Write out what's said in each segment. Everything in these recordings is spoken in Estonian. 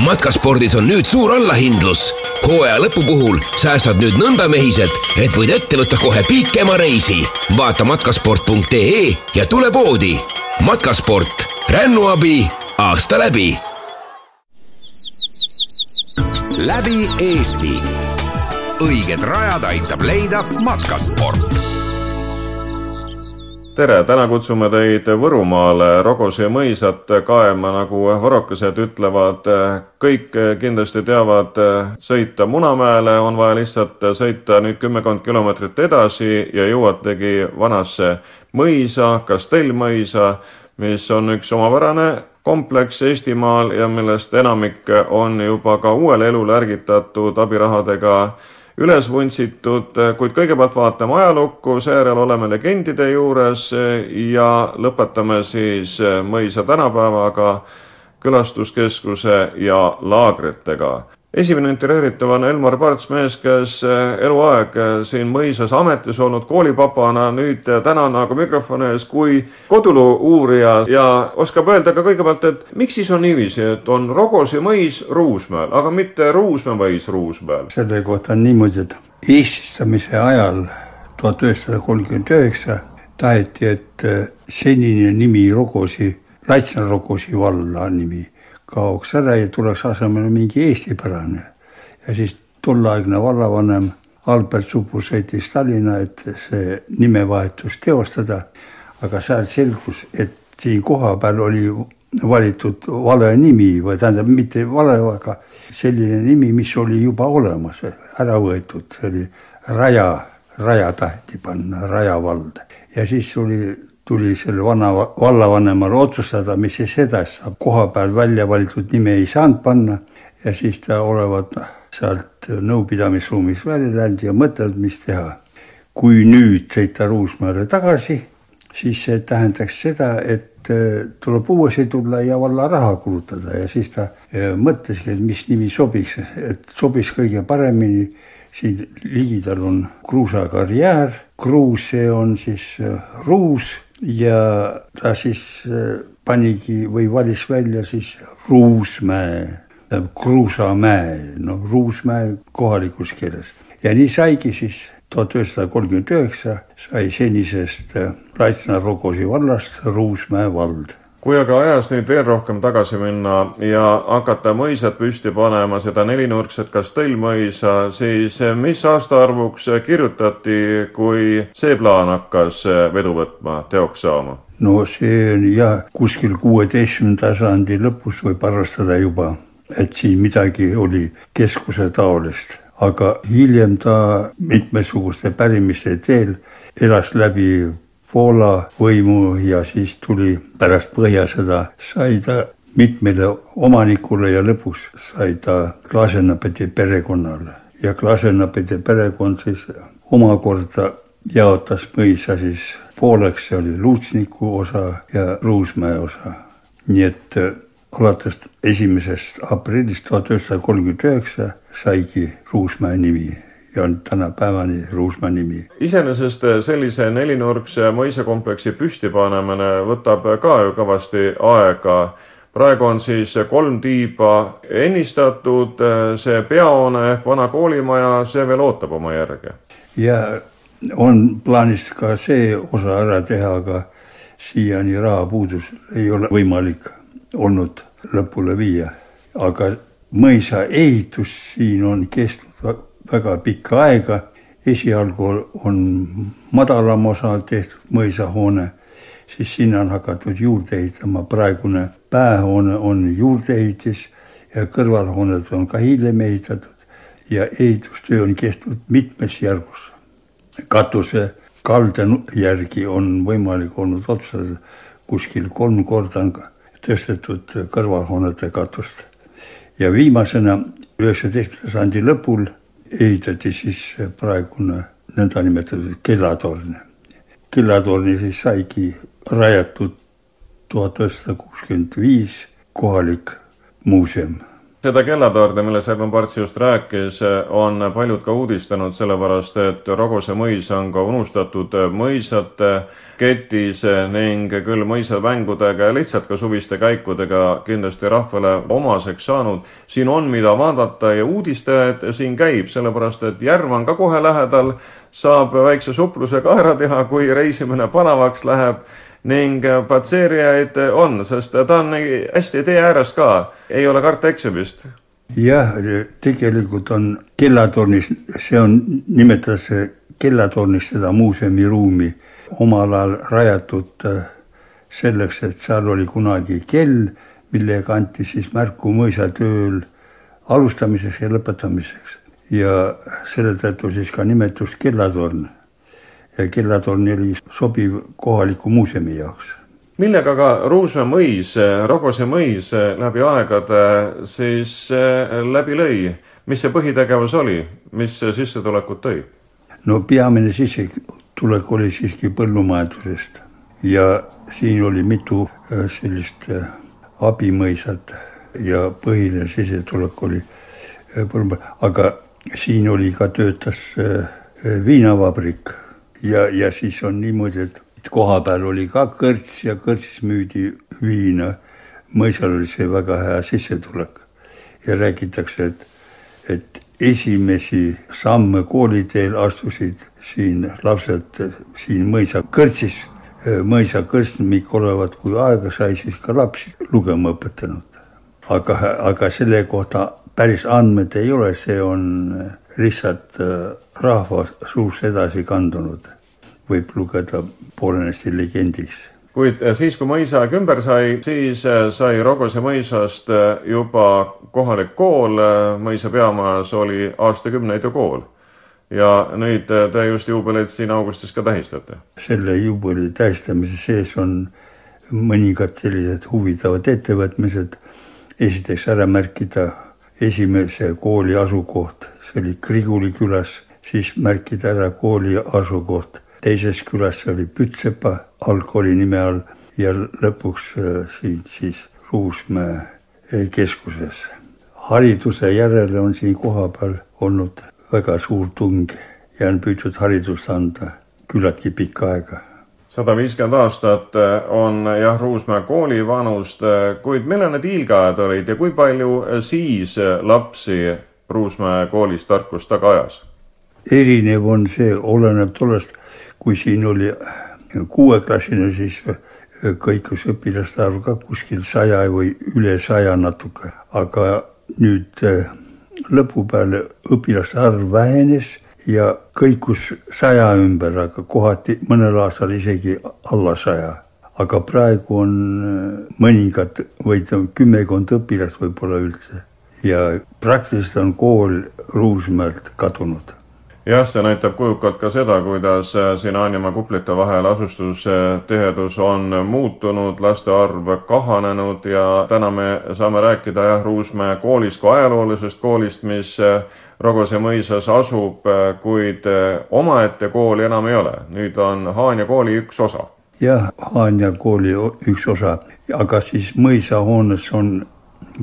matkaspordis on nüüd suur allahindlus. hooaja lõpu puhul säästad nüüd nõndamehiselt, et võid ette võtta kohe pikema reisi. vaata matkasport.ee ja tule poodi. matkasport, rännuabi aasta läbi. läbi Eesti. õiged rajad aitab leida matkasport tere, täna kutsume teid Võrumaale. Rogosi mõisat kaema, nagu võrokesed ütlevad. kõik kindlasti teavad sõita Munamäele, on vaja lihtsalt sõita nüüd kümmekond kilomeetrit edasi ja jõuategi vanasse mõisa, Kastellmõisa, mis on üks omapärane kompleks Eestimaal ja millest enamik on juba ka uuele elule ärgitatud abirahadega üles vuntsitud, kuid kõigepealt vaatame ajalukku, seejärel oleme legendide juures ja lõpetame siis mõisa tänapäevaga, külastuskeskuse ja laagritega esimene intervjueeritav on Elmar Parts, mees, kes eh, eluaeg eh, siin mõisas ametis olnud koolipapana, nüüd eh, tänan aga mikrofoni ees kui koduloo uurija ja oskab öelda ka kõigepealt, et miks siis on niiviisi, et on Rogosi mõis Ruusmäel, aga mitte Ruusmäe mõis Ruusmäel? selle kohta on niimoodi, et eestistamise ajal tuhat üheksasada kolmkümmend üheksa taheti, et senine nimi Rogosi, Laitsna-Rogosi valla nimi kaoks ära ja tuleks asemele mingi eestipärane. ja siis tolleaegne vallavanem Albert Supu sõitis Tallinna, et see nimevahetus teostada, aga sealt selgus, et siin kohapeal oli valitud vale nimi või tähendab, mitte vale, aga selline nimi, mis oli juba olemas, ära võetud, see oli Raja, Raja taheti panna, Raja vald ja siis oli tuli selle vana vallavanemale otsustada, mis siis edasi saab. koha peal välja valitud nime ei saanud panna ja siis ta olevat sealt nõupidamisruumist välja läinud ja mõtelnud, mis teha. kui nüüd sõita Ruusmäele tagasi, siis see tähendaks seda, et äh, tuleb uuesti tulla ja valla raha kulutada ja siis ta äh, mõtleski, et mis nimi sobiks, et sobis kõige paremini siin ligidal on kruusa karjäär, kruus, see on siis äh, ruus ja ta siis äh, panigi või valis välja siis Ruusmäe, tähendab Kruusamäe, noh Ruusmäe kohalikus keeles. Ja nii saigi siis tuhat üheksasada kolmkümmend üheksa sai senisest äh, Laitsna-Rogosi vallast Ruusmäe vald kui aga ajas nüüd veel rohkem tagasi minna ja hakata mõisad püsti panema, seda nelinurkset Kastellmõisa, siis mis aastaarvuks kirjutati, kui see plaan hakkas vedu võtma, teoks saama? no see oli jah, kuskil kuueteistkümnenda sajandi lõpus võib arvestada juba, et siin midagi oli keskuse taolist, aga hiljem ta mitmesuguste pärimiste teel elas läbi Poola võimu ja siis tuli pärast Põhjasõda, sai ta mitmele omanikule ja lõpuks sai ta Klasenapeti perekonnale. Ja Klasenapeti perekond siis omakorda jaotas mõisa siis pooleks, see oli Luutsniku osa ja Ruusmäe osa. nii et äh, alates esimesest aprillist tuhat üheksasada kolmkümmend üheksa saigi Ruusmäe nimi ja on tänapäevani Ruusmaa nimi. iseenesest sellise nelinurkse mõisakompleksi püstipanemine võtab ka ju kõvasti aega. praegu on siis kolm tiiba ennistatud, see peahoone ehk vana koolimaja, see veel ootab oma järge. ja on plaanis ka see osa ära teha, aga siiani rahapuudus ei ole võimalik olnud lõpule viia, aga mõisa ehitus siin on kestnud väga pikka aega. esialgu on madalam osa tehtud mõisahoone, siis sinna on hakatud juurde ehitama, praegune päähoone on juurdeehitis ja kõrvalhooned on ka hiljem ehitatud ja ehitustöö on kestnud mitmes järgus. katuse kalde järgi on võimalik olnud otsustada, kuskil kolm korda on tõstetud kõrvalhoonete katust ja viimasena üheksateistkümnenda sajandi lõpul ehitati siis praegune nõndanimetatud kellatorn. kellatorni siis saigi rajatud tuhat üheksasada kuuskümmend viis kohalik muuseum seda kellatorni, millest Edmund Parts just rääkis, on paljud ka uudistanud, sellepärast et Rogose mõis on ka unustatud mõisate ketis ning küll mõisamängudega ja lihtsalt ka suviste käikudega kindlasti rahvale omaseks saanud. siin on, mida vaadata ja uudistajaid siin käib, sellepärast et järv on ka kohe lähedal, saab väikse supluse ka ära teha, kui reisimine palavaks läheb ning äh, patseerijaid on, sest ta on hästi tee ääres ka, ei ole karta eksimist. jah, tegelikult on kellatornis, see on, nimetatakse kellatornis seda muuseumiruumi omal ajal rajatud äh, selleks, et seal oli kunagi kell, millega anti siis märku mõisatööl alustamiseks ja lõpetamiseks. Ja selle tõttu siis ka nimetus kellatorn kellatorn oli sobiv kohaliku muuseumi jaoks. millega ka Ruusmäe mõis, Rogose mõis läbi aegade siis läbi lõi, mis see põhitegevus oli, mis sissetulekut tõi? no peamine sissetulek oli siiski põllumajandusest ja siin oli mitu sellist abimõisat ja põhiline sissetulek oli põllumajandus, aga siin oli ka, töötas viinavabrik ja, ja siis on niimoodi, et kohapeal oli ka kõrts ja kõrtsis müüdi viina. mõisal oli see väga hea sissetulek ja räägitakse, et, et esimesi samme kooliteel astusid siin lapsed siin mõisa kõrtsis, mõisa kõrstmik olevat, kui aega sai, siis ka lapsi lugema õpetanud. aga, aga selle kohta päris andmed ei ole, see on lihtsalt rahva suust edasi kandunud, võib lugeda poolenisti legendiks kuid siis, kui mõisaaeg ümber sai, siis äh, sai Rogose mõisast äh, juba kohalik kool, äh, mõisa peamajas oli aastakümneid ju kool. ja nüüd te just juubelit siin augustis ka tähistate. selle juubeli tähistamise sees on mõningad sellised huvitavad ettevõtmised. esiteks ära märkida esimese kooli asukoht, see oli Kriguli külas siis märkida ära kooli asukoht. teises külas oli Pütsepa algkooli nime all ja lõpuks äh, siin siis Ruusmäe äh, keskuses. hariduse järele on siin kohapeal olnud väga suur tung ja on püütud haridust anda küllaltki pikka aega sada viiskümmend aastat äh, on jah, Ruusmäe kooli vanust, kuid millal need hiilgeajad olid ja kui palju siis lapsi Ruusmäe koolis tarkust taga ajas? erinev on see, oleneb tollest, kui siin oli kuueklassine, siis kõikus õpilaste arv ka kuskil saja või üle saja natuke, aga nüüd eh, lõpu peale õpilaste arv vähenes ja kõikus saja ümber, aga kohati mõnel aastal isegi alla saja. aga praegu on eh, mõningad või kümmekond õpilast võib-olla üldse ja praktiliselt on kool Ruusmäelt kadunud jah, see näitab kujukalt ka seda, kuidas äh, siin Anjamaa kuplite vahel asustustihedus on muutunud, laste arv kahanenud ja täna me saame rääkida jah, Ruusmäe koolist kui ajaloolisest koolist, mis äh, Rogose mõisas asub, äh, kuid omaette kooli enam ei ole. nüüd on Haanja kooli üks osa. jah, Haanja kooli üks osa, aga siis mõisahoones on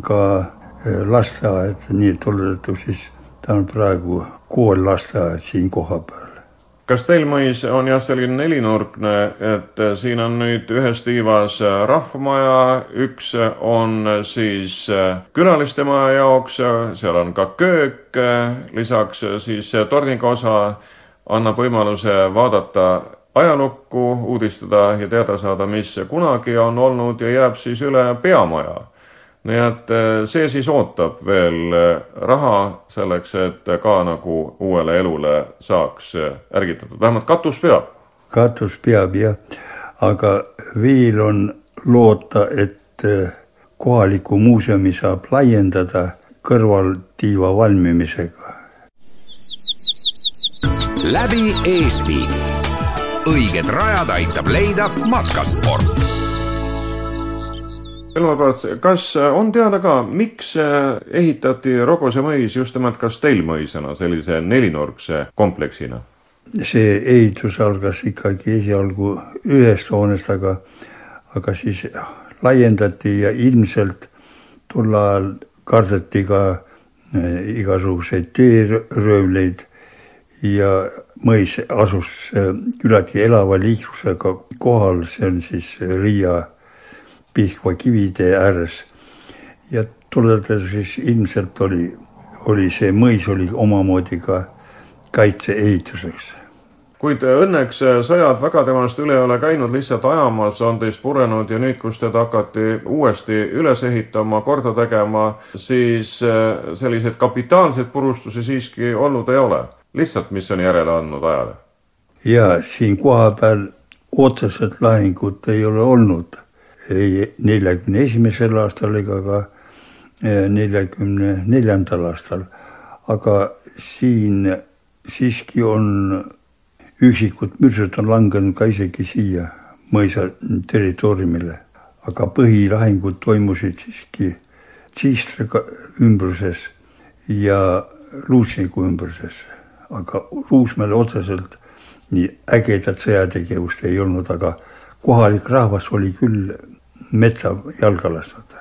ka lasteaed, nii olete siis ta on praegu kool, lasteaed siin kohapeal. kas teil mõis on jah, selline nelinurkne, et siin on nüüd ühes tiivas rahvamaja, üks on siis külaliste maja jaoks, seal on ka köök, lisaks siis torniga osa annab võimaluse vaadata ajalukku, uudistada ja teada saada, mis kunagi on olnud ja jääb siis üle peamaja nii et eh, see siis ootab veel eh, raha selleks, et ka nagu uuele elule saaks eh, ärgitatud, vähemalt katus peab. katus peab jah, aga veel on loota, et kohalikku muuseumi saab laiendada kõrvaltiiva valmimisega. läbi Eesti. õiged rajad aitab leida matkasport Elmar Parts, kas on teada ka, miks ehitati Rogose mõis just nimelt Kastellmõisana, sellise nelinurkse kompleksina? see ehitus algas ikkagi esialgu ühest hoonest, aga, aga siis laiendati ja ilmselt tol ajal kardeti ka eh, igasuguseid teeröövleid ja mõis asus küllaltki elava liiklusega kohal, see on siis Riia Pihkva kivitee ääres. ja tuletada siis ilmselt oli, oli see mõis oli omamoodi ka kaitse-ehituseks kuid õnneks sõjad väga temast üle ei ole käinud, lihtsalt ajamas on teist purenud ja nüüd, kus teda hakati uuesti üles ehitama, korda tegema, siis äh, selliseid kapitaalseid purustusi siiski olnud ei ole. lihtsalt, mis on järele andnud ajale. ja siin kohapeal otseselt lahingut ei ole olnud ei neljakümne esimesel aastal ega ka äh, neljakümne neljandal aastal, aga siin siiski on üksikud mürsud on langenud ka isegi siia mõisa territooriumile, aga põhilahingud toimusid siiski Tsiistre ümbruses ja Luutšniku ümbruses, aga Ruusmäel otseselt nii ägedat sõjategevust ei olnud, aga kohalik rahvas oli küll metsa jalga lasknud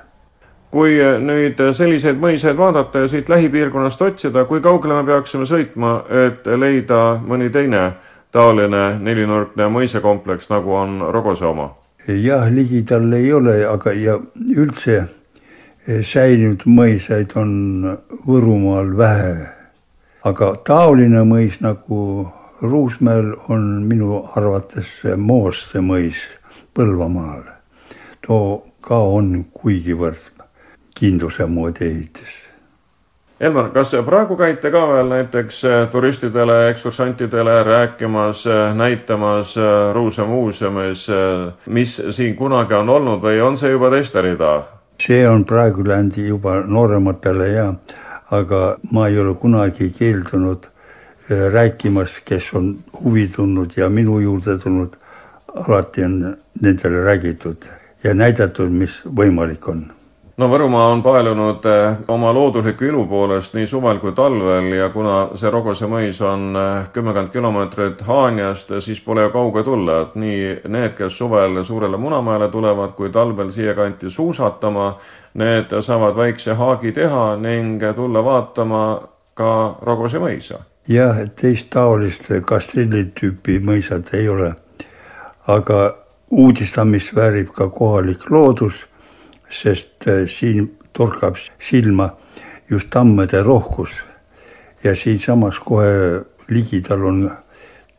kui nüüd selliseid mõisaid vaadata ja siit lähipiirkonnast otsida, kui kaugele me peaksime sõitma, et leida mõni teine taoline nelinurkne mõisakompleks, nagu on Rogose oma? jah, ligidal ei ole, aga ja üldse eh, säilinud mõisaid on Võrumaal vähe. aga taoline mõis nagu Ruusmäel on minu arvates Moosse mõis Põlvamaal. Too ka on kuigivõrd kindluse moodi ehitis. Elmar, kas praegu käite ka veel näiteks äh, turistidele, ekskursantidele rääkimas, äh, näitamas äh, Ruuse muuseumis, mis siin kunagi on olnud või on see juba teiste rida? see on praegu läinud juba noorematele ja, aga ma ei ole kunagi keeldunud rääkimas, kes on huvi tundnud ja minu juurde tulnud, alati on nendele räägitud ja näidatud, mis võimalik on no Võrumaa on paelunud eh, oma loodusliku ilu poolest nii suvel kui talvel ja kuna see Rogose mõis on eh, kümmekond kilomeetrit Haanjast, siis pole ju kauge tulla, et nii need, kes suvel Suurele Munamäele tulevad, kui talvel siia kanti suusatama, need saavad väikse haagi teha ning tulla vaatama ka Rogose mõisa. jah, teist taolist kastelli tüüpi mõisad ei ole, aga uudistamist väärib ka kohalik loodus sest äh, siin torkab silma just tammede rohkus. Ja siinsamas kohe ligidal on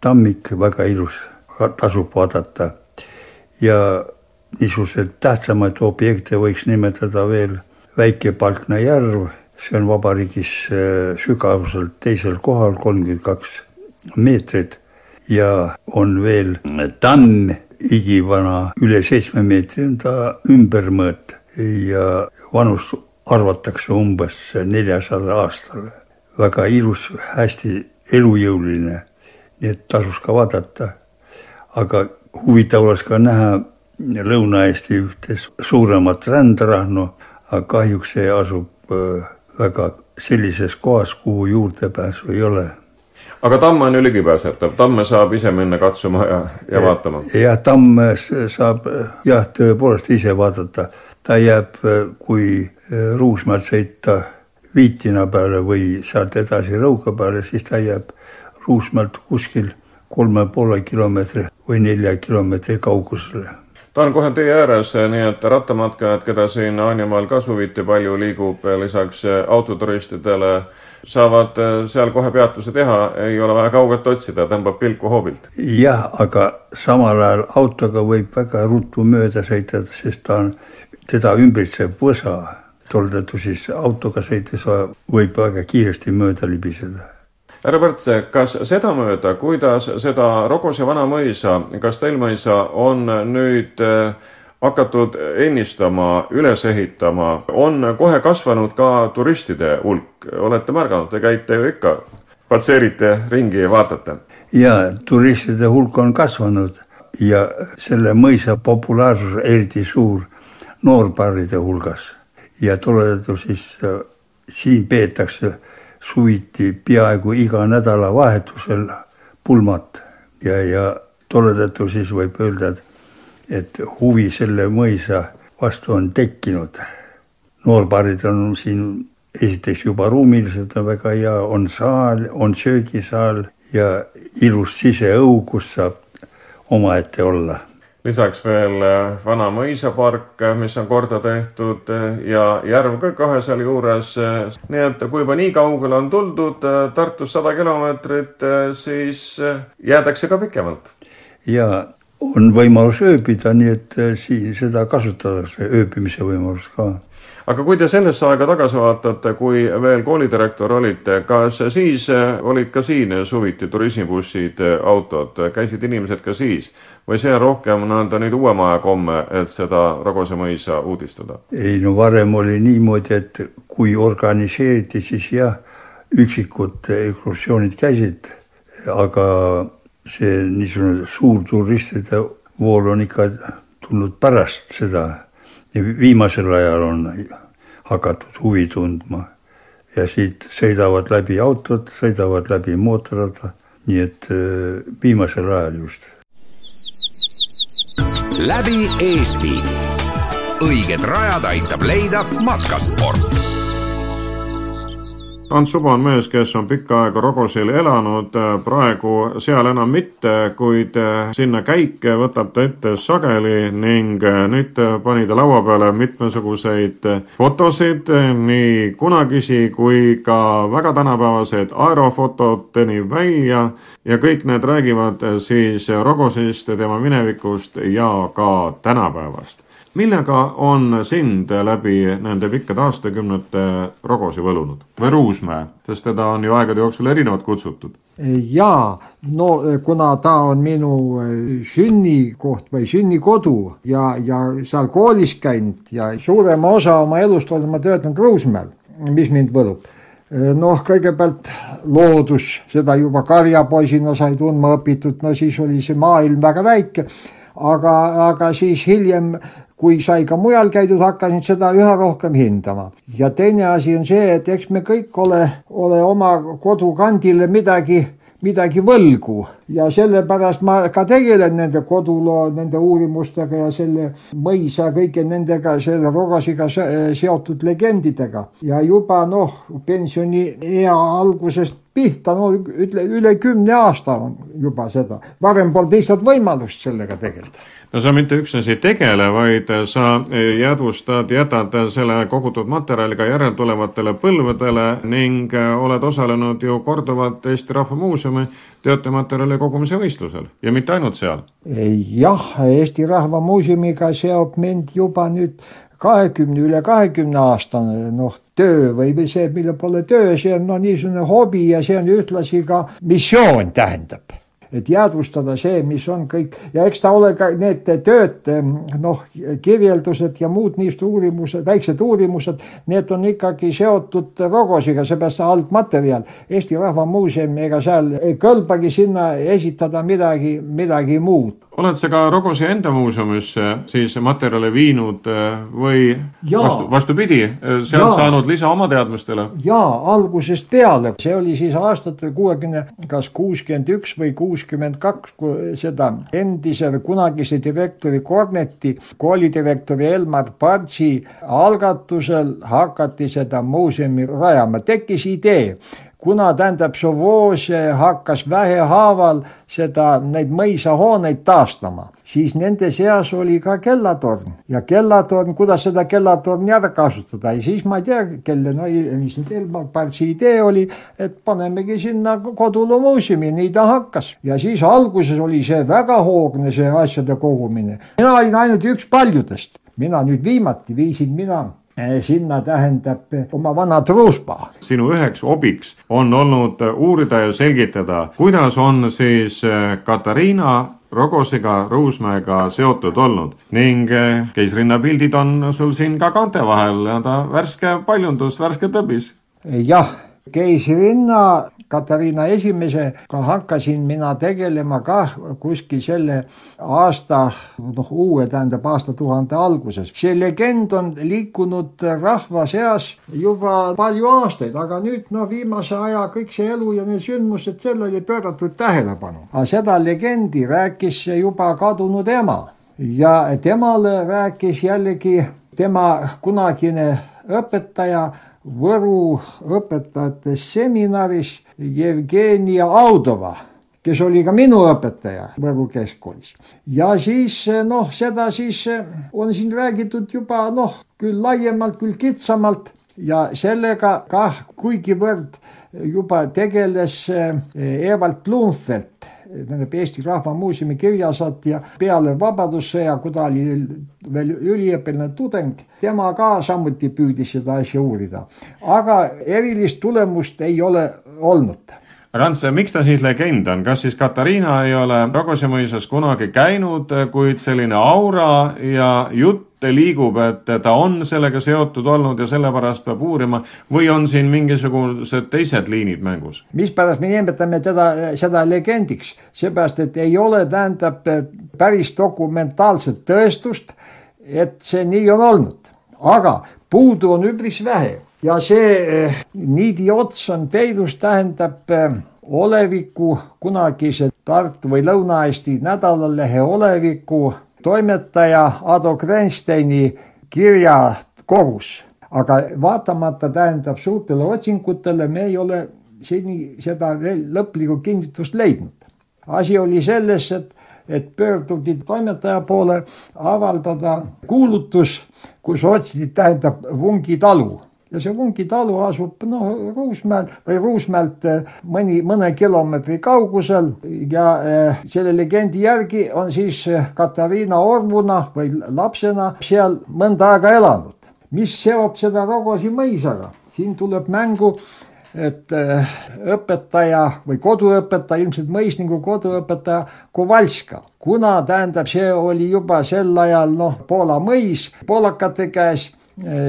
tammik väga ilus, tasub vaadata. ja niisuguseid tähtsamaid objekte võiks nimetada veel Väike Palkna järv, see on vabariigis äh, sügavuselt teisel kohal, kolmkümmend kaks meetrit. Ja on veel tamm, igivana, üle seitsme meetri on ta ümbermõõt ja vanus arvatakse umbes neljasada aastale. väga ilus, hästi elujõuline, nii et tasus ka vaadata. aga huvitav oleks ka näha Lõuna-Eesti ühte suuremat rändrahnu, aga kahjuks see asub äh, väga sellises kohas, kuhu juurdepääsu ei ole aga tamm on ligipääsetav, tamme saab ise minna katsuma ja, ja vaatama. jah, tamme saab jah, tõepoolest ise vaadata ta jääb, kui eh, Ruusmaalt sõita Viitina peale või sealt edasi Rõuga peale, siis ta jääb Ruusmaalt kuskil kolme poole kilomeetri või nelja kilomeetri kaugusele. Ta on kohe tee ääres, nii et rattamatkajad, keda siin Anjamaal ka suviti palju liigub, lisaks autoturistidele, saavad seal kohe peatuse teha, ei ole vaja kaugelt otsida, tõmbab pilku hoobilt. jah, aga samal ajal autoga võib väga ruttu mööda sõita, sest ta on teda ümbritseb võsa, tol tõttu siis autoga sõites võib väga kiiresti mööda libiseda härra Põrtse, kas sedamööda, kuidas seda Rogose vana mõisa, Kastelmõisa on nüüd äh, hakatud ennistama, üles ehitama, on kohe kasvanud ka turistide hulk, olete märganud, te käite ju ikka, patseerite ringi ja vaatate? ja turistide hulk on kasvanud ja selle mõisa populaarsus eriti suur noorpaaride hulgas. Ja tollel siis äh, siin peetakse suviti peaaegu iga nädalavahetusel pulmat ja, ja tolle tõttu siis võib öelda, et, et huvi selle mõisa vastu on tekkinud. Noorbaarid on siin esiteks juba ruumiliselt on väga hea, on saal, on söögisaal ja ilus siseõu, kus saab omaette olla lisaks veel äh, vana mõisapark, äh, mis on korda tehtud äh, ja järv ka kohe sealjuures. nii et kui juba nii kaugele on tuldud, Tartust sada kilomeetrit, siis jäädakse ka pikemalt. ja on võimalus ööbida, nii et siin seda kasutatakse, ööbimise võimalus ka. Aga kui te sellesse aega tagasi vaatate, kui veel koolidirektor olite, kas siis olid ka siin suviti turismibussid, autod, käisid inimesed ka siis? Või see on rohkem nõnda nüüd uuema aja komme, et seda Raguse mõisa uudistada? ei no varem oli niimoodi, et kui organiseeriti, siis jah, üksikud ekskursioonid käisid, aga see niisugune suur turistide vool on ikka tulnud pärast seda viimasel ajal on hakatud huvi tundma ja siit sõidavad läbi autod, sõidavad läbi mootorrada, nii et äh, viimasel ajal just. läbi Eesti. õiged rajad aitab leida matkasport Ants Suba on mees, kes on pikka aega Rogosil elanud, praegu seal enam mitte, kuid sinna käike võtab ta ette sageli ning nüüd pani ta laua peale mitmesuguseid fotosid, nii kunagisi kui ka väga tänapäevaseid aerofotodeni välja ja kõik need räägivad siis Rogosist, tema minevikust ja ka tänapäevast millega on sind läbi nende pikkade aastakümnete Rogosi võlunud? Või Ruusmäe, sest teda on ju aegade jooksul erinevalt kutsutud? jaa, no kuna ta on minu eh, sünnikoht või sünnikodu ja, ja seal koolis käinud ja suurema osa oma elust olen ma töötanud Ruusmäel, mis mind võlub. Eh, noh, kõigepealt loodus, seda juba karjapoisina sai tundma õpitud, no siis oli see maailm väga väike, aga, aga siis hiljem kui sai ka mujal käidud, hakkasin seda üha rohkem hindama. ja teine asi on see, et eks me kõik ole, ole oma kodukandile midagi midagi võlgu ja sellepärast ma ka tegelen nende koduloo, nende uurimustega ja selle mõisa kõige nendega, selle Rogasiga seotud legendidega ja juba noh, pensioniea algusest pihta, no ütle üle kümne aasta on juba seda, varem polnud lihtsalt võimalust sellega tegeleda. No sa mitte üksnes ei tegele, vaid sa jäädvustad, jätad selle kogutud materjali ka järeltulevatele põlvedele ning oled osalenud ju korduvalt Eesti Rahva Muuseumi teatematerjali kogumise võistlusel. Ja mitte ainult seal. jah, Eesti Rahva Muuseumiga seob mind juba nüüd kahekümne, üle kahekümne aastane noh, töö või, või see, mille pole töö, see on no niisugune hobi ja see on ühtlasi ka missioon, tähendab et jäädvustada see, mis on kõik ja eks ta ole ka need tööd, noh, kirjeldused ja muud niisugused uurimused, väiksed uurimused, need on ikkagi seotud Rogosiga, seepärast see algmaterjal. Eesti Rahva Muuseum, ega seal ei kõlbagi sinna esitada midagi, midagi muud oled sa ka Rogosi enda muuseumisse siis materjale viinud äh, või ja. vastu, vastupidi, äh, sealt saanud lisa oma teadmistele? jaa, algusest peale, see oli siis aastatel kuuekümne, kas kuuskümmend üks või kuuskümmend kaks, kui seda endise kunagise direktori Korneti, koolidirektori Elmar Partsi algatusel hakati seda muuseumi rajama, tekkis idee kuna tähendab Sovoože hakkas vähehaaval seda, neid mõisahooneid taastama, siis nende seas oli ka kellatorn. Ja kellatorn, kuidas seda kellatorni ära kasutada? Ja siis ma ei tea, kelle, no mis nüüd Elmar Partsi idee oli, et panemegi sinna Koduloo muuseumi, nii ta hakkas. ja siis alguses oli see väga hoogne, see asjade kogumine. mina olin ainult üks paljudest, mina nüüd viimati viisin mina sinna tähendab oma vana truuspa. sinu üheks hobiks on olnud uurida ja selgitada, kuidas on siis eh, Katariina Rogosiga, Ruusmäega seotud olnud ning eh, keisrinnapildid on sul siin ka kaante vahel ja ta värske paljundus, värske tõbis. jah, keisrinna Katariina Esimesega hakkasin mina tegelema ka kuskil selle aasta, noh, uue, tähendab aastatuhande alguses. see legend on liikunud rahva seas juba palju aastaid, aga nüüd no viimase aja kõik see elu ja need sündmused, sellele pööratud tähelepanu. aga seda legendi rääkis juba kadunud ema ja temale rääkis jällegi tema kunagine õpetaja Võru õpetajate seminaris Jevgenia Audova kes oli ka minu õpetaja Võru keskkoolis. ja siis noh, seda siis on siin räägitud juba noh, küll laiemalt, küll kitsamalt ja sellega kah kuigivõrd juba tegeles Evald Blumfeld tähendab Eesti Rahva Muuseumi kirjasaatja peale Vabadussõja, kui ta oli veel üliõpilane tudeng, tema ka samuti püüdis seda asja uurida. aga erilist tulemust ei ole olnud aga Ants, miks ta siis legend on, kas siis Katariina ei ole Rogose mõisas kunagi käinud, kuid selline aura ja jutt liigub, et ta on sellega seotud olnud ja sellepärast peab uurima või on siin mingisugused teised liinid mängus? mispärast me nimetame teda, seda legendiks, seepärast et ei ole, tähendab päris dokumentaalset tõestust, et see nii on olnud, aga puudu on üpris vähe ja see eh, niidi ots on peidus, tähendab eh, oleviku kunagise Tartu või Lõuna-Eesti nädalalehe oleviku toimetaja Ado Grensteini kirjakogus. aga vaatamata tähendab suurtele otsingutele, me ei ole seni seda veel lõplikku kinnitust leidnud. asi oli selles, et, et pöörduti toimetaja poole avaldada kuulutus, kus otsiti, tähendab Vungi talu ja see Vungi talu asub noh, Ruusmäel või Ruusmäelt eh, mõni, mõne kilomeetri kaugusel. Ja eh, selle legendi järgi on siis eh, Katariina orvuna või lapsena seal mõnda aega elanud. mis seob seda Rogosi mõisaga, siin tuleb mängu et õpetaja või koduõpetaja, ilmselt mõisniku koduõpetaja Kovalska, kuna tähendab, see oli juba sel ajal noh, Poola mõis poolakate käes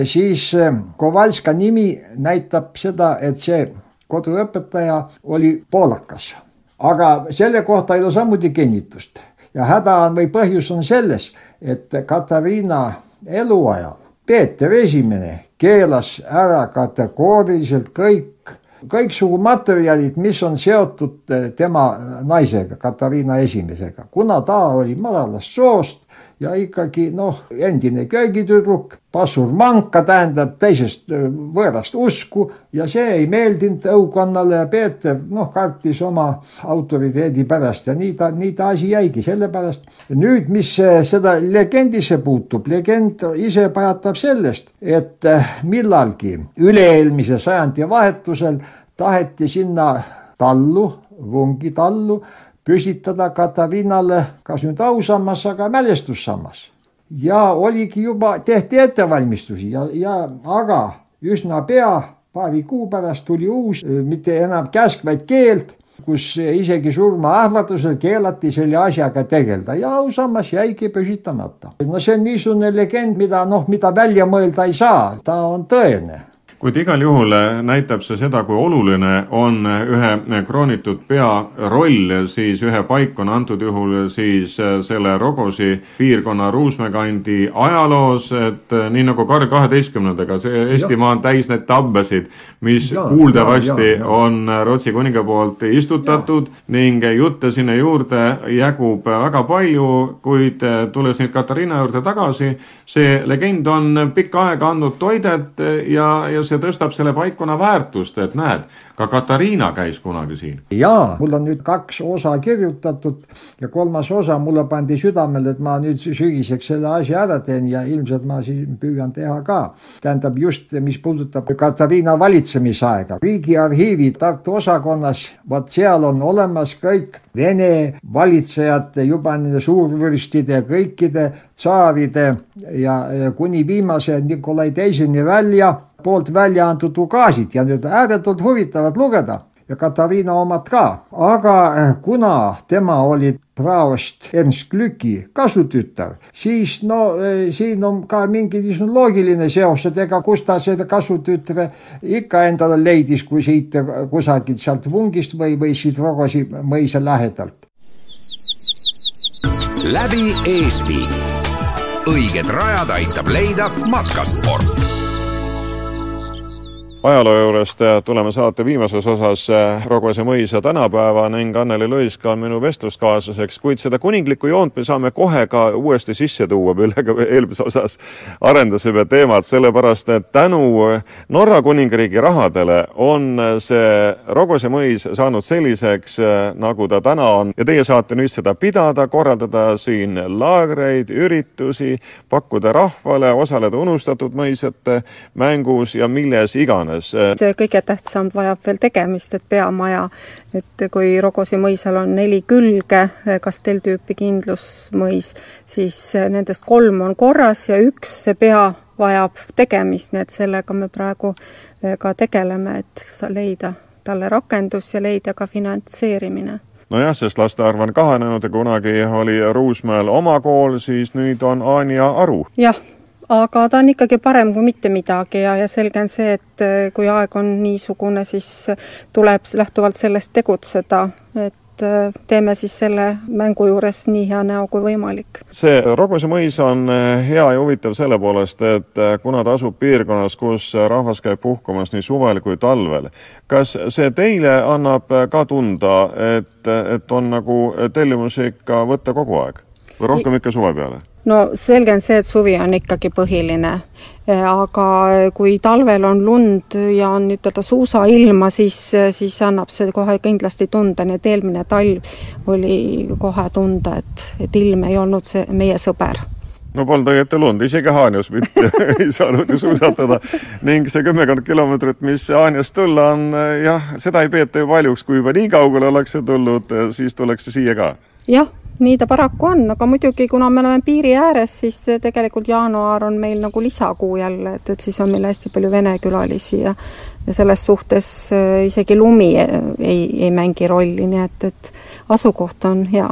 siis äh, Kovalska nimi näitab seda, et see koduõpetaja oli poolakas. aga selle kohta ei ole samuti kinnitust ja häda on või põhjus on selles, et Katariina eluajal Peeter Esimene keelas ära kategooriliselt kõik, kõiksugu materjalid, mis on seotud äh, tema naisega, Katariina Esimesega, kuna ta oli madalast soost ja ikkagi noh, endine köögitüdruk, passur manka, tähendab teisest võõrast usku ja see ei meeldinud õukonnale ja Peeter noh, kartis oma autoriteedi pärast ja nii ta, nii ta asi jäigi, sellepärast nüüd, mis seda legendisse puutub, legend ise pajatab sellest, et millalgi üle-eelmise sajandi vahetusel taheti sinna tallu, Vungi tallu püstitada Katariinale kas nüüd ausammas, aga mälestussammas. ja oligi juba, tehti ettevalmistusi ja, ja aga üsna pea, paari kuu pärast tuli uus, mitte enam käsk, vaid keeld, kus isegi surmaähvardusel keelati selle asjaga tegeleda ja ausammas jäigi püsitamata. no see on niisugune legend, mida noh, mida välja mõelda ei saa, ta on tõene kuid igal juhul äh, näitab see seda, kui oluline on äh, ühe äh, kroonitud pea roll siis ühe paikuna, antud juhul siis selle Rogosi piirkonna Ruusmäe kandi ajaloos, et nii nagu Karl kaheteistkümnendaga, see Eestimaa on täis neid tabbesid, mis ja, kuuldavasti ja, ja. on Rootsi kuninga poolt istutatud ja. ning jutte sinna juurde jagub väga palju, kuid tulles nüüd Katariina juurde tagasi, see legend on pikka aega andnud toidet ja, ja see tõstab selle paikkonna väärtust, et näed, ka Katariina käis kunagi siin. jaa, mul on nüüd kaks osa kirjutatud ja kolmas osa mulle pandi südamele, et ma nüüd sügiseks selle asja ära teen ja ilmselt ma siis püüan teha ka. tähendab just, mis puudutab Katariina valitsemisaega, Riigiarhiivi Tartu osakonnas, vot seal on olemas kõik Vene valitsejate, juba nende suurvürstide, kõikide tsaaride ja kuni viimase Nikolai Teiseni välja poolt välja antud ukaasid ja need ääretult huvitavad lugeda ja Katariina omad ka, aga eh, kuna tema oli praost Ernst Glücki kasutütar, siis no eh, siin on ka mingi niisugune loogiline seos, et ega kus ta seda kasutütre ikka endale leidis, kui siit kusagilt sealt vungist või, või siit Rogosi mõisa lähedalt. läbi Eesti. õiged rajad aitab leida matkasport ajaloo juurest tuleme saate viimases osas Rogose mõisa tänapäeva ning Anneli Lõiska on minu vestluskaaslaseks, kuid seda kuninglikku joont me saame kohe ka uuesti sisse tuua, millega me eelmises osas arendasime teemat, sellepärast et tänu Norra kuningriigi rahadele on see Rogose mõis saanud selliseks, nagu ta täna on. Ja teie saate nüüd seda pidada, korraldada siin laagreid, üritusi, pakkuda rahvale, osaleda unustatud mõisate mängus ja milles iganes iganes. see kõige tähtsam vajab veel tegemist, et peamaja, et kui Rogosi mõisal on neli külge, kastelltüüpi kindlusmõis, siis nendest kolm on korras ja üks, see pea, vajab tegemist, nii et sellega me praegu ka tegeleme, et leida talle rakendus ja leida ka finantseerimine nojah, sest laste arv on kahanenud ja kunagi oli Ruusmäel oma kool, siis nüüd on Anja Aru. jah aga ta on ikkagi parem kui mitte midagi ja, ja selge on see, et äh, kui aeg on niisugune, siis tuleb lähtuvalt sellest tegutseda, et äh, teeme siis selle mängu juures nii hea näo kui võimalik. see Roguse mõis on äh, hea ja huvitav selle poolest, et kuna ta asub piirkonnas, kus rahvas käib puhkamas nii suvel kui talvel, kas see teile annab ka tunda, et, et on nagu tellimusi ikka võtta kogu aeg või rohkem ikka suve peale? No selge on see, et suvi on ikkagi põhiline, e, aga kui talvel on lund ja on ütelda suusailma, siis, siis annab see kohe kindlasti tunda, nii et eelmine talv oli kohe tunda, et, et ilm ei olnud see meie sõber. No polnud õieti lund, isegi Haanjas mitte. Ei saanud ju suusatada. Ning see kümmekond kilomeetrit, mis Haanjast tulla on, jah, seda ei peeta ju paljuks, kui juba nii kaugele ollakse tulnud, siis tullakse siia ka. jah nii ta paraku on, aga muidugi, kuna me oleme piiri ääres, siis tegelikult jaanuar on meil nagu lisakuu jälle, et, et siis on meil hästi palju vene külalisi ja ja selles suhtes äh, isegi lumi ei, ei mängi rolli, nii et, et asukoht on hea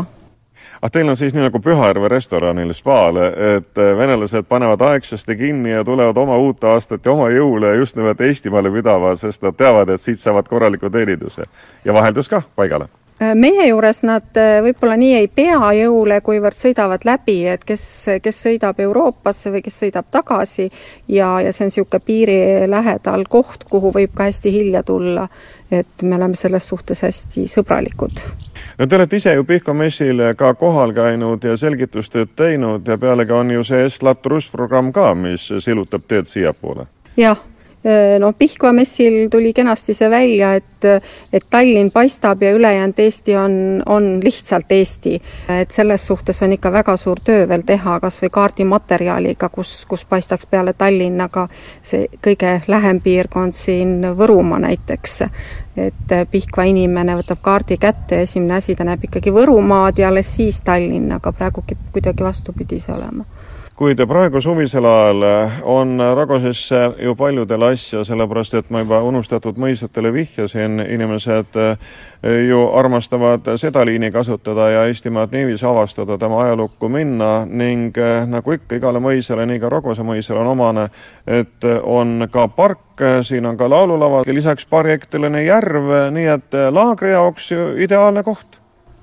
ah, teil on siis nii nagu Pühajärve restoranil spaal, et venelased panevad aegsasti kinni ja tulevad oma uut aastat ja oma jõule just nimelt Eestimaale pidama, sest nad teavad, et siit saavad korraliku teeninduse. ja vaheldus kah paigale meie juures nad äh, võib-olla nii ei pea jõule, kuivõrd sõidavad läbi, et kes, kes sõidab Euroopasse või kes sõidab tagasi ja, ja see on niisugune piiri lähedal koht, kuhu võib ka hästi hilja tulla. et me oleme selles suhtes hästi sõbralikud. no te olete ise ju Pihkva messil ka kohal käinud ja selgitustööd teinud ja pealegi on ju see Estlat Rus programm ka, mis silutab teed siiapoole. jah noh, Pihkva messil tuli kenasti see välja, et, et Tallinn paistab ja ülejäänud Eesti on, on lihtsalt Eesti. et selles suhtes on ikka väga suur töö veel teha, kas või kaardimaterjaliga, kus, kus paistaks peale Tallinnaga see kõige lähem piirkond siin Võrumaa näiteks. et Pihkva inimene võtab kaardi kätte esimene asi, ta näeb ikkagi Võrumaad ja alles siis Tallinna, aga praegu kipub kuidagi vastupidi see olema kuid praegu suvisel ajal on Ragosesse ju paljudel asja, sellepärast et ma juba unustatud mõisatele vihjasin, inimesed eh, ju armastavad seda liini kasutada ja Eestimaad niiviisi avastada, tema ajalukku minna ning eh, nagu ikka, igale mõisale, nii ka Ragose mõisale on omane, et on ka park, siin on ka laululava, lisaks paariektiline järv, nii et laagri jaoks ju ideaalne koht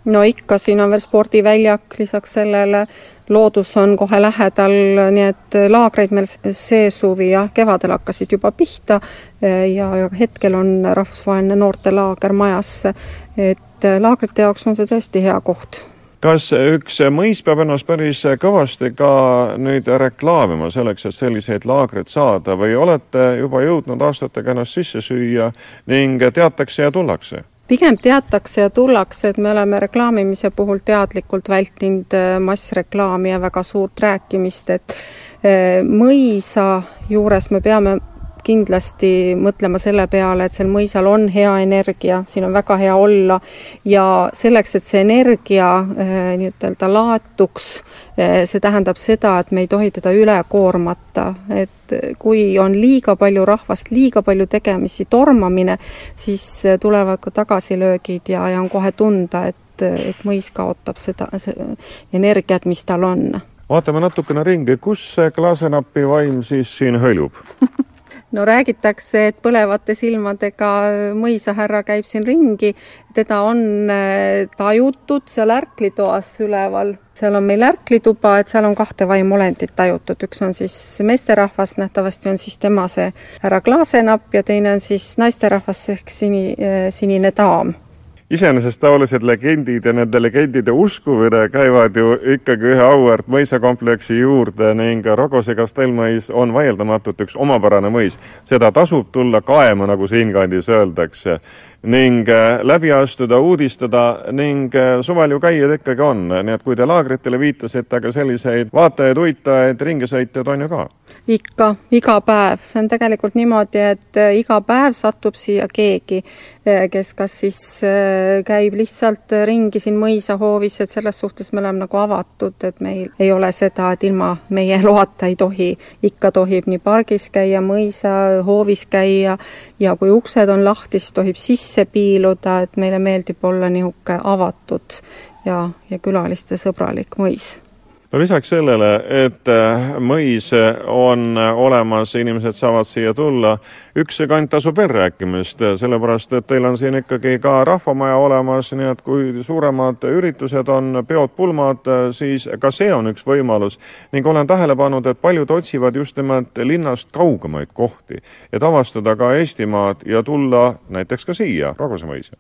no ikka, siin on veel spordiväljak lisaks sellele, loodus on kohe lähedal, nii et laagreid meil see suvi jah, kevadel hakkasid juba pihta ja, ja hetkel on rahvusvaheline noortelaager majas. et laagrite jaoks on see tõesti hea koht kas üks mõis peab ennast päris kõvasti ka nüüd reklaamima selleks, et selliseid laagreid saada või olete juba jõudnud aastatega ennast sisse süüa ning teatakse ja tullakse? Pigem teatakse ja tullakse, et me oleme reklaamimise puhul teadlikult vältinud äh, massreklaami ja väga suurt rääkimist, et äh, mõisa juures me peame kindlasti mõtlema selle peale, et sel mõisal on hea energia, siin on väga hea olla. Ja selleks, et see energia eh, nii-ütelda laatuks, eh, see tähendab seda, et me ei tohi teda üle koormata, et kui on liiga palju rahvast, liiga palju tegemisi, tormamine, siis tulevad ka tagasilöögid ja, ja on kohe tunda, et et mõis kaotab seda, seda energiat, mis tal on. vaatame natukene ringi, kus see klaasenapi vaim siis siin hõljub no räägitakse, et põlevate silmadega mõisahärra käib siin ringi, teda on äh, tajutud seal ärklitoas üleval, seal on meil ärklituba, et seal on kahte vaimulendit tajutud, üks on siis meesterahvas, nähtavasti on siis tema see härra Klaasenapp ja teine on siis naisterahvas ehk sini, äh, sinine daam iseenesest taolised legendid ja nende legendide uskumine käivad ju ikkagi ühe auväärt mõisakompleksi juurde ning Rogose kastellmõis on vaieldamatult üks omapärane mõis. seda tasub tulla kaema, nagu siinkandis öeldakse ning äh, läbi astuda, uudistada ning äh, suvel ju käijaid ikkagi on, nii et kui te laagritele viitasite, aga selliseid vaatajaid, uitajaid, ringisõitjaid on ju ka? ikka, iga päev, see on tegelikult niimoodi, et äh, iga päev satub siia keegi, kes kas siis käib lihtsalt ringi siin mõisahoovis, et selles suhtes me oleme nagu avatud, et meil ei ole seda, et ilma meie loata ei tohi, ikka tohib nii pargis käia, mõisahoovis käia ja kui uksed on lahti, siis tohib sisse piiluda, et meile meeldib olla niisugune avatud ja, ja külaliste sõbralik mõis no lisaks sellele, et äh, mõis on olemas, inimesed saavad siia tulla, üks kant tasub veel rääkimist, sellepärast et teil on siin ikkagi ka rahvamaja olemas, nii et kui suuremad üritused on, peod, pulmad, siis ka see on üks võimalus. ning olen tähele pannud, et paljud otsivad just nimelt linnast kaugemaid kohti, et avastada ka Eestimaad ja tulla näiteks ka siia, Raguse mõisa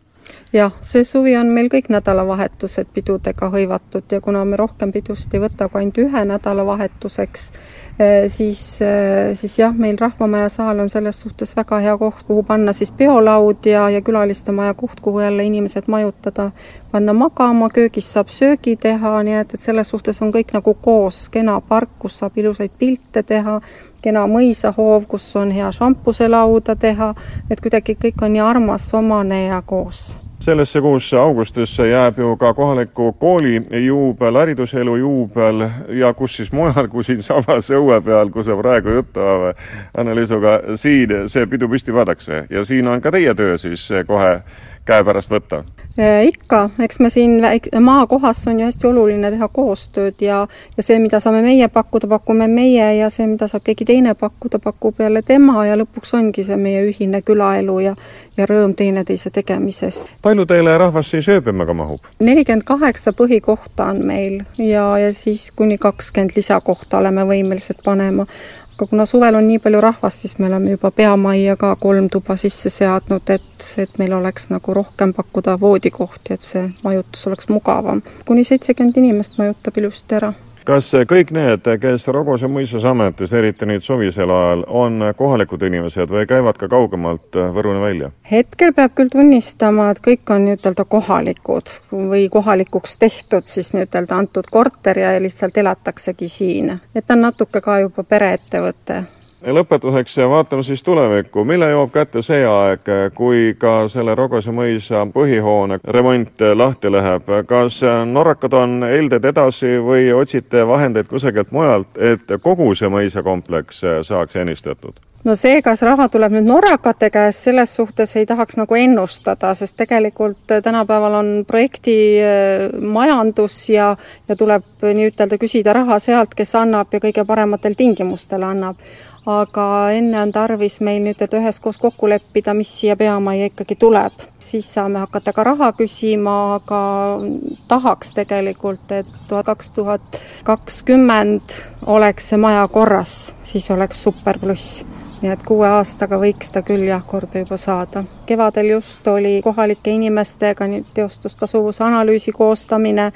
jah, see suvi on meil kõik nädalavahetused pidudega hõivatud ja kuna me rohkem pidusid ei võta kui ainult ühe nädalavahetuseks, siis, eh, siis jah, meil Rahvamaja saal on selles suhtes väga hea koht, kuhu panna siis peolaud ja, ja külaliste maja koht, kuhu jälle inimesed majutada, panna magama, köögis saab söögi teha, nii et, et selles suhtes on kõik nagu koos, kena park, kus saab ilusaid pilte teha, kena mõisahoov, kus on hea šampuselauda teha, et kuidagi kõik on nii armas, omane ja koos sellesse kuusse augustisse jääb ju ka kohaliku kooli juubel, hariduselu juubel ja kus siis mujal kui siinsamas õue peal, kus me praegu juttu ajame Anne-Liisuga, siin see pidu püsti pannakse. Ja siin on ka teie töö siis kohe käepärast võtta? Äh, ikka, eks me siin maakohas on ju hästi oluline teha koostööd ja, ja see, mida saame meie pakkuda, pakume meie ja see, mida saab keegi teine pakkuda, pakub jälle tema ja lõpuks ongi see meie ühine külaelu ja, ja rõõm teineteise tegemisest. palju teile rahvast siis ööbimaga mahub? nelikümmend kaheksa põhikohta on meil ja, ja siis kuni kakskümmend lisakohta oleme võimelised panema aga kuna suvel on nii palju rahvast, siis me oleme juba peamajja ka kolm tuba sisse seadnud, et, et meil oleks nagu rohkem pakkuda voodikohti, et see majutus oleks mugavam. kuni seitsekümmend inimest majutab ilusti ära kas kõik need, kes Rogose mõisas ametis, eriti nüüd suvisel ajal, on kohalikud inimesed või käivad ka kaugemalt Võruni välja? hetkel peab küll tunnistama, et kõik on nii-ütelda kohalikud või kohalikuks tehtud siis nii-ütelda antud korter ja lihtsalt elataksegi siin. et ta on natuke ka juba pereettevõte lõpetuseks vaatame siis tulevikku, millal jõuab kätte see aeg, kui ka selle Rogose mõisa põhihoone remont lahti läheb, kas norrakad on helded edasi või otsite vahendeid kusagilt mujalt, et kogu see mõisakompleks saaks ennistatud? no see, kas raha tuleb nüüd norrakate käest, selles suhtes ei tahaks nagu ennustada, sest tegelikult tänapäeval on projekti äh, majandus ja, ja tuleb nii-ütelda küsida raha sealt, kes annab ja kõige parematel tingimustel annab aga enne on tarvis meil nüüd, üheskoos kokku leppida, mis siia peamajja ikkagi tuleb. siis saame hakata ka raha küsima, aga tahaks tegelikult, et tuhat kaks tuhat kakskümmend oleks see maja korras, siis oleks super pluss nii et kuue aastaga võiks ta küll jah, korda juba saada. kevadel just oli kohalike inimestega teostus tasuvuse analüüsi koostamine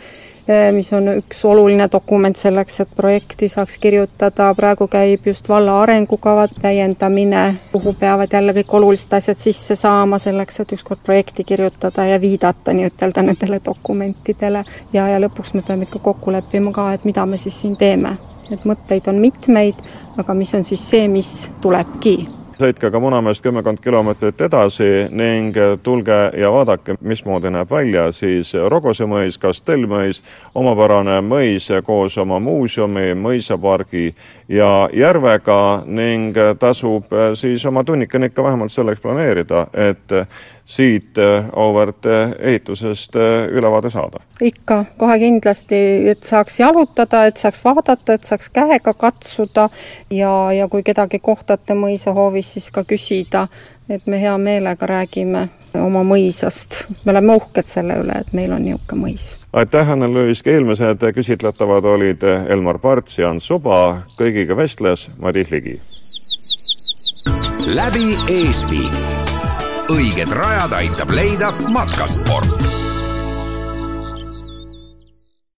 mis on üks oluline dokument selleks, et projekti saaks kirjutada, praegu käib just valla arengukava täiendamine, kuhu peavad jälle kõik olulised asjad sisse saama selleks, et ükskord projekti kirjutada ja viidata nii-ütelda nendele dokumentidele. ja, ja lõpuks me peame ikka kokku leppima ka, et mida me siis siin teeme. et mõtteid on mitmeid, aga mis on siis see, mis tulebki sõitke ka Munamäest kümmekond kilomeetrit edasi ning tulge ja vaadake, mismoodi näeb välja siis Rogose mõis, Kastellmõis, omapärane mõis koos oma muuseumi, mõisapargi ja järvega ning tasub siis oma tunnikene ikka vähemalt selleks planeerida, et siit äh, auväärt äh, ehitusest äh, ülevaade saada? ikka, kohe kindlasti, et saaks jalutada, et saaks vaadata, et saaks käega katsuda ja, ja kui kedagi kohtate mõisahoovis, siis ka küsida, et me hea meelega räägime oma mõisast. me oleme uhked selle üle, et meil on niisugune mõis. aitäh, Anne-Luis, eelmised küsitletavad olid Elmar Parts ja Ants Suba, kõigiga vestles Madis Ligi. läbi Eesti. õiged rajad aitab leida matkasport